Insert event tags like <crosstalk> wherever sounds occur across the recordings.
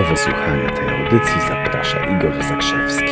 Do wysłuchania tej audycji zaprasza Igor Zakrzewski.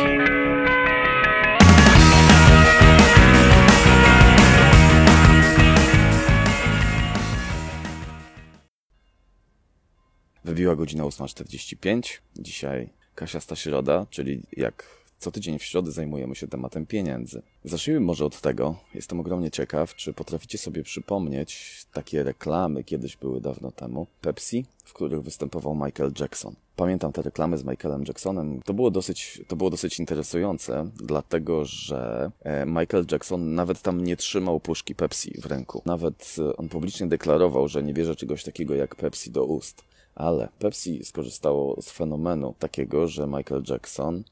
Wybiła godzina 8.45. Dzisiaj Kasia Staśroda, czyli jak co tydzień w środę zajmujemy się tematem pieniędzy. Zacznijmy może od tego. Jestem ogromnie ciekaw, czy potraficie sobie przypomnieć takie reklamy, kiedyś były dawno temu, Pepsi, w których występował Michael Jackson. Pamiętam te reklamy z Michaelem Jacksonem. To było dosyć, to było dosyć interesujące, dlatego że e, Michael Jackson nawet tam nie trzymał puszki Pepsi w ręku. Nawet e, on publicznie deklarował, że nie bierze czegoś takiego jak Pepsi do ust. Ale Pepsi skorzystało z fenomenu takiego, że Michael Jackson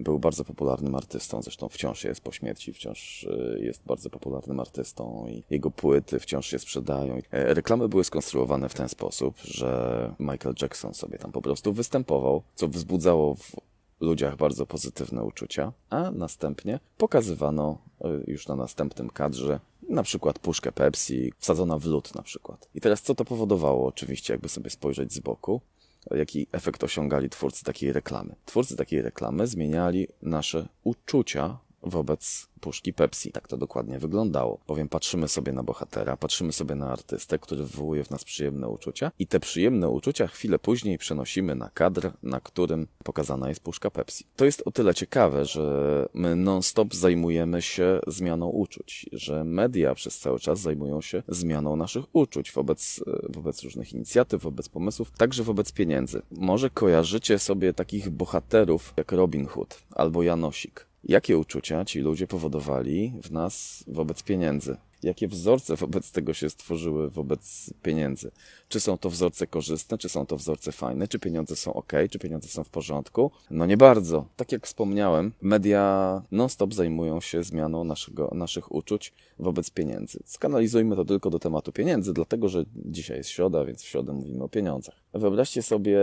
był bardzo popularnym artystą, zresztą wciąż jest po śmierci, wciąż y, jest bardzo popularnym artystą i jego płyty wciąż się sprzedają. E, reklamy były skonstruowane w ten sposób, że Michael Jackson sobie tam po prostu występował, co wzbudzało w ludziach bardzo pozytywne uczucia, a następnie pokazywano y, już na następnym kadrze na przykład puszkę Pepsi, wsadzona w lód na przykład. I teraz co to powodowało? Oczywiście, jakby sobie spojrzeć z boku, jaki efekt osiągali twórcy takiej reklamy. Twórcy takiej reklamy zmieniali nasze uczucia wobec puszki Pepsi. Tak to dokładnie wyglądało. Bowiem patrzymy sobie na bohatera, patrzymy sobie na artystę, który wywołuje w nas przyjemne uczucia i te przyjemne uczucia chwilę później przenosimy na kadr, na którym pokazana jest puszka Pepsi. To jest o tyle ciekawe, że my non-stop zajmujemy się zmianą uczuć, że media przez cały czas zajmują się zmianą naszych uczuć wobec, wobec różnych inicjatyw, wobec pomysłów, także wobec pieniędzy. Może kojarzycie sobie takich bohaterów jak Robin Hood albo Janosik. Jakie uczucia ci ludzie powodowali w nas wobec pieniędzy? Jakie wzorce wobec tego się stworzyły wobec pieniędzy? Czy są to wzorce korzystne, czy są to wzorce fajne, czy pieniądze są ok, czy pieniądze są w porządku? No nie bardzo. Tak jak wspomniałem, media non-stop zajmują się zmianą naszego, naszych uczuć wobec pieniędzy. Skanalizujmy to tylko do tematu pieniędzy, dlatego że dzisiaj jest środa, więc w środę mówimy o pieniądzach. Wyobraźcie sobie,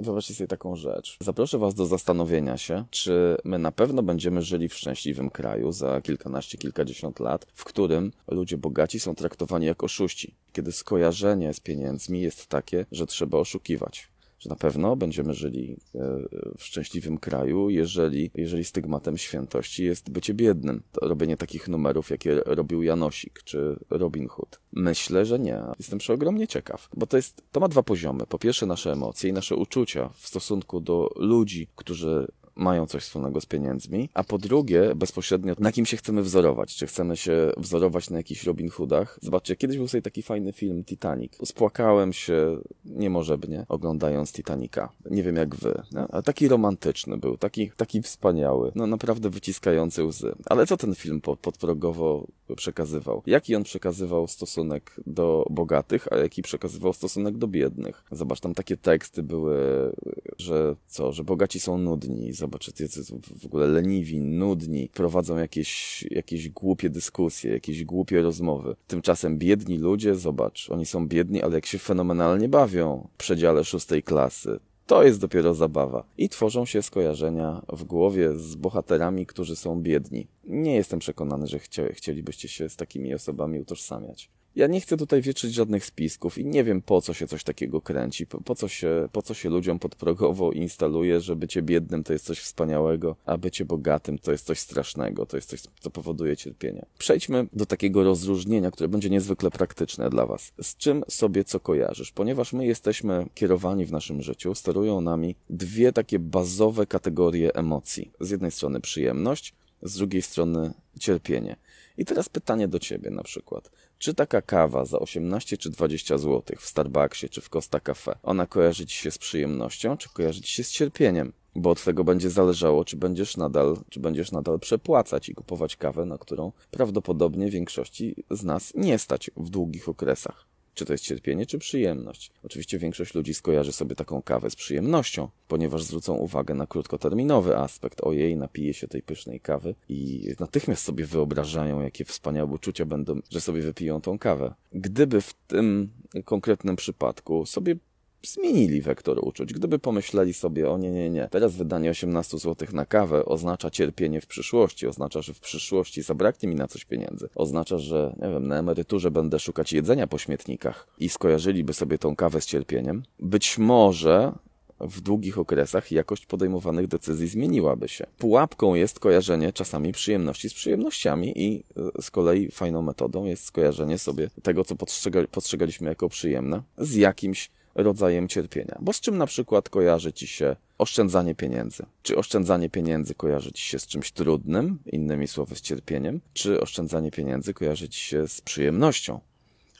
wyobraźcie sobie taką rzecz. Zaproszę Was do zastanowienia się, czy my na pewno będziemy żyli w szczęśliwym kraju za kilkanaście, kilkadziesiąt lat, w którym ludzie bogaci są traktowani jak oszuści, kiedy skojarzenie z pieniędzmi jest takie, że trzeba oszukiwać że na pewno będziemy żyli e, w szczęśliwym kraju, jeżeli, jeżeli stygmatem świętości jest bycie biednym. To robienie takich numerów, jakie robił Janosik czy Robin Hood. Myślę, że nie. Jestem przeogromnie ciekaw, bo to jest, to ma dwa poziomy. Po pierwsze nasze emocje i nasze uczucia w stosunku do ludzi, którzy mają coś wspólnego z pieniędzmi, a po drugie, bezpośrednio, na kim się chcemy wzorować. Czy chcemy się wzorować na jakichś Robin Hoodach? Zobaczcie, kiedyś był sobie taki fajny film Titanic. Spłakałem się niemożebnie oglądając Titanica. Nie wiem jak wy, no, taki romantyczny był, taki, taki wspaniały, no naprawdę wyciskający łzy. Ale co ten film pod, podprogowo przekazywał? Jaki on przekazywał stosunek do bogatych, a jaki przekazywał stosunek do biednych? Zobacz, tam takie teksty były, że co, że bogaci są nudni, zobacz, jacy w ogóle leniwi, nudni, prowadzą jakieś, jakieś głupie dyskusje, jakieś głupie rozmowy. Tymczasem biedni ludzie, zobacz, oni są biedni, ale jak się fenomenalnie bawią w przedziale szóstej klasy. To jest dopiero zabawa. I tworzą się skojarzenia w głowie z bohaterami, którzy są biedni. Nie jestem przekonany, że chcielibyście się z takimi osobami utożsamiać. Ja nie chcę tutaj wietrzyć żadnych spisków i nie wiem po co się coś takiego kręci, po, po, co, się, po co się ludziom podprogowo instaluje, że bycie biednym to jest coś wspaniałego, a bycie bogatym to jest coś strasznego, to jest coś, co powoduje cierpienie. Przejdźmy do takiego rozróżnienia, które będzie niezwykle praktyczne dla Was. Z czym sobie co kojarzysz? Ponieważ my jesteśmy kierowani w naszym życiu, sterują nami dwie takie bazowe kategorie emocji. Z jednej strony przyjemność, z drugiej strony cierpienie. I teraz pytanie do Ciebie na przykład. Czy taka kawa za 18 czy 20 zł w Starbucksie czy w Costa Cafe, ona kojarzy Ci się z przyjemnością, czy kojarzy Ci się z cierpieniem? Bo od tego będzie zależało, czy będziesz nadal, czy będziesz nadal przepłacać i kupować kawę, na którą prawdopodobnie większości z nas nie stać w długich okresach. Czy to jest cierpienie, czy przyjemność? Oczywiście większość ludzi skojarzy sobie taką kawę z przyjemnością, ponieważ zwrócą uwagę na krótkoterminowy aspekt. Ojej, napije się tej pysznej kawy i natychmiast sobie wyobrażają, jakie wspaniałe uczucia będą, że sobie wypiją tą kawę. Gdyby w tym konkretnym przypadku sobie zmienili wektor uczuć. Gdyby pomyśleli sobie, o nie, nie, nie, teraz wydanie 18 zł na kawę oznacza cierpienie w przyszłości, oznacza, że w przyszłości zabraknie mi na coś pieniędzy, oznacza, że, nie wiem, na emeryturze będę szukać jedzenia po śmietnikach i skojarzyliby sobie tą kawę z cierpieniem, być może w długich okresach jakość podejmowanych decyzji zmieniłaby się. Pułapką jest kojarzenie czasami przyjemności z przyjemnościami i e, z kolei fajną metodą jest skojarzenie sobie tego, co postrzegaliśmy jako przyjemne, z jakimś rodzajem cierpienia. Bo z czym na przykład kojarzy ci się oszczędzanie pieniędzy? Czy oszczędzanie pieniędzy kojarzy ci się z czymś trudnym, innymi słowy z cierpieniem? Czy oszczędzanie pieniędzy kojarzy ci się z przyjemnością?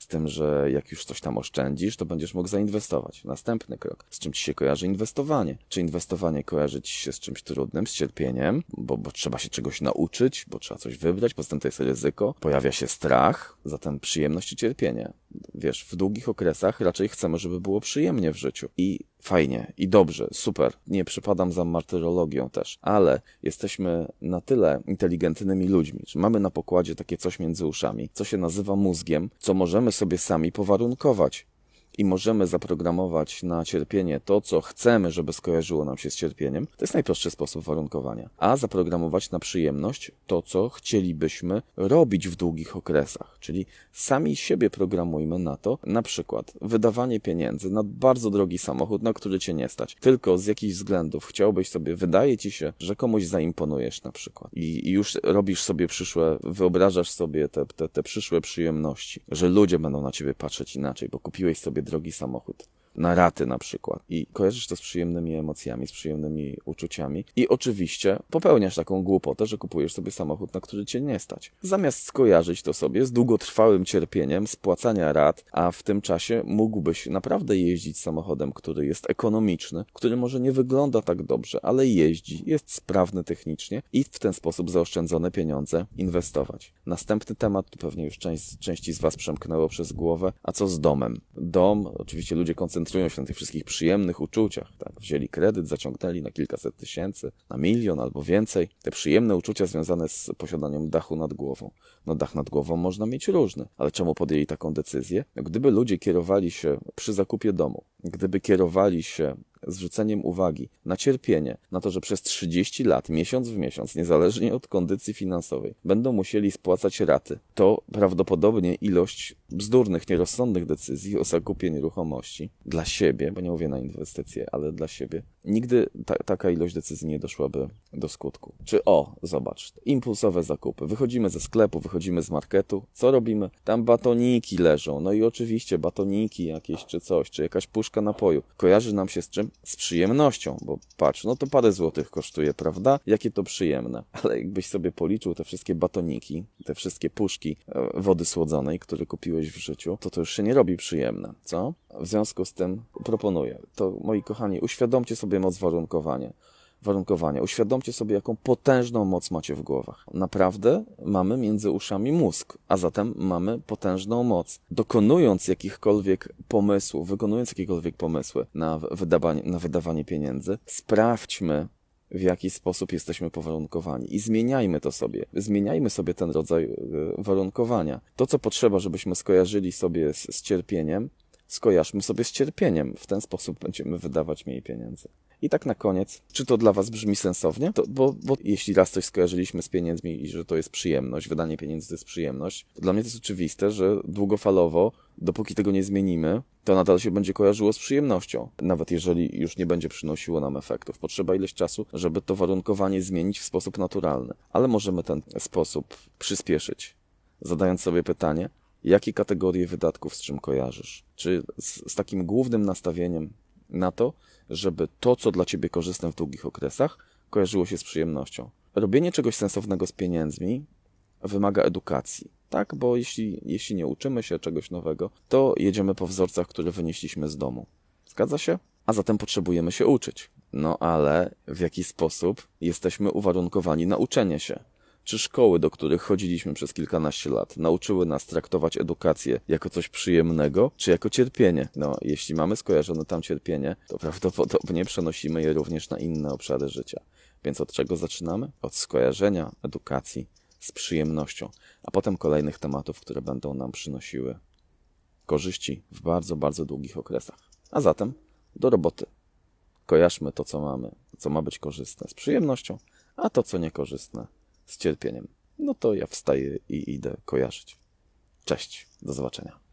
z tym, że jak już coś tam oszczędzisz, to będziesz mógł zainwestować. Następny krok. Z czym ci się kojarzy inwestowanie? Czy inwestowanie kojarzy ci się z czymś trudnym, z cierpieniem, bo, bo trzeba się czegoś nauczyć, bo trzeba coś wybrać, poza tym to jest ryzyko, pojawia się strach, zatem przyjemność i cierpienie. Wiesz, w długich okresach raczej chcemy, żeby było przyjemnie w życiu. I fajnie i dobrze, super. Nie przypadam za martyrologią też, ale jesteśmy na tyle inteligentnymi ludźmi, że mamy na pokładzie takie coś między uszami, co się nazywa mózgiem, co możemy sobie sami powarunkować i możemy zaprogramować na cierpienie to, co chcemy, żeby skojarzyło nam się z cierpieniem, to jest najprostszy sposób warunkowania. A zaprogramować na przyjemność to, co chcielibyśmy robić w długich okresach. Czyli sami siebie programujmy na to, na przykład wydawanie pieniędzy na bardzo drogi samochód, na który cię nie stać. Tylko z jakichś względów chciałbyś sobie, wydaje ci się, że komuś zaimponujesz na przykład. I, i już robisz sobie przyszłe, wyobrażasz sobie te, te, te przyszłe przyjemności, że ludzie będą na ciebie patrzeć inaczej, bo kupiłeś sobie drogi samochód na raty na przykład. I kojarzysz to z przyjemnymi emocjami, z przyjemnymi uczuciami. I oczywiście popełniasz taką głupotę, że kupujesz sobie samochód, na który cię nie stać. Zamiast skojarzyć to sobie z długotrwałym cierpieniem, spłacania rat, a w tym czasie mógłbyś naprawdę jeździć samochodem, który jest ekonomiczny, który może nie wygląda tak dobrze, ale jeździ, jest sprawny technicznie i w ten sposób zaoszczędzone pieniądze inwestować. Następny temat, pewnie już część, części z Was przemknęło przez głowę, a co z domem? Dom, oczywiście ludzie koncentrują koncentrują się na tych wszystkich przyjemnych uczuciach. Tak? Wzięli kredyt, zaciągnęli na kilkaset tysięcy, na milion albo więcej. Te przyjemne uczucia związane z posiadaniem dachu nad głową. No dach nad głową można mieć różny, ale czemu podjęli taką decyzję? Gdyby ludzie kierowali się przy zakupie domu, gdyby kierowali się zwróceniem uwagi na cierpienie, na to, że przez 30 lat, miesiąc w miesiąc, niezależnie od kondycji finansowej, będą musieli spłacać raty, to prawdopodobnie ilość bzdurnych, nierozsądnych decyzji o zakupie nieruchomości dla siebie, bo nie mówię na inwestycje, ale dla siebie, nigdy ta, taka ilość decyzji nie doszłaby do skutku. Czy o, zobacz, impulsowe zakupy. Wychodzimy ze sklepu, wychodzimy z marketu, co robimy? Tam batoniki leżą, no i oczywiście batoniki jakieś, czy coś, czy jakaś puszka napoju. Kojarzy nam się z czym? z przyjemnością, bo patrz, no to parę złotych kosztuje, prawda? Jakie to przyjemne. <laughs> Ale jakbyś sobie policzył te wszystkie batoniki, te wszystkie puszki e, wody słodzonej, które kupiłeś w życiu, to to już się nie robi przyjemne, co? W związku z tym proponuję, to moi kochani, uświadomcie sobie moc warunkowania warunkowania. Uświadomcie sobie, jaką potężną moc macie w głowach. Naprawdę mamy między uszami mózg, a zatem mamy potężną moc. Dokonując jakichkolwiek pomysłów, wykonując jakiekolwiek pomysły na wydawanie, na wydawanie pieniędzy, sprawdźmy, w jaki sposób jesteśmy powarunkowani i zmieniajmy to sobie. Zmieniajmy sobie ten rodzaj e, warunkowania. To, co potrzeba, żebyśmy skojarzyli sobie z, z cierpieniem, skojarzmy sobie z cierpieniem. W ten sposób będziemy wydawać mniej pieniędzy. I tak na koniec, czy to dla Was brzmi sensownie? To, bo, bo jeśli raz coś skojarzyliśmy z pieniędzmi i że to jest przyjemność, wydanie pieniędzy to jest przyjemność, to dla mnie to jest oczywiste, że długofalowo, dopóki tego nie zmienimy, to nadal się będzie kojarzyło z przyjemnością, nawet jeżeli już nie będzie przynosiło nam efektów. Potrzeba ileś czasu, żeby to warunkowanie zmienić w sposób naturalny, ale możemy ten sposób przyspieszyć, zadając sobie pytanie, jakie kategorie wydatków z czym kojarzysz? Czy z, z takim głównym nastawieniem na to, żeby to, co dla ciebie korzystne w długich okresach, kojarzyło się z przyjemnością. Robienie czegoś sensownego z pieniędzmi wymaga edukacji. Tak, bo jeśli, jeśli nie uczymy się czegoś nowego, to jedziemy po wzorcach, które wynieśliśmy z domu. Zgadza się? A zatem potrzebujemy się uczyć. No ale w jaki sposób jesteśmy uwarunkowani na uczenie się? Czy szkoły, do których chodziliśmy przez kilkanaście lat, nauczyły nas traktować edukację jako coś przyjemnego, czy jako cierpienie? No, jeśli mamy skojarzone tam cierpienie, to prawdopodobnie przenosimy je również na inne obszary życia. Więc od czego zaczynamy? Od skojarzenia edukacji z przyjemnością, a potem kolejnych tematów, które będą nam przynosiły korzyści w bardzo, bardzo długich okresach. A zatem do roboty. Kojarzmy to, co mamy, co ma być korzystne z przyjemnością, a to, co niekorzystne z cierpieniem. No to ja wstaję i idę kojarzyć. Cześć, do zobaczenia.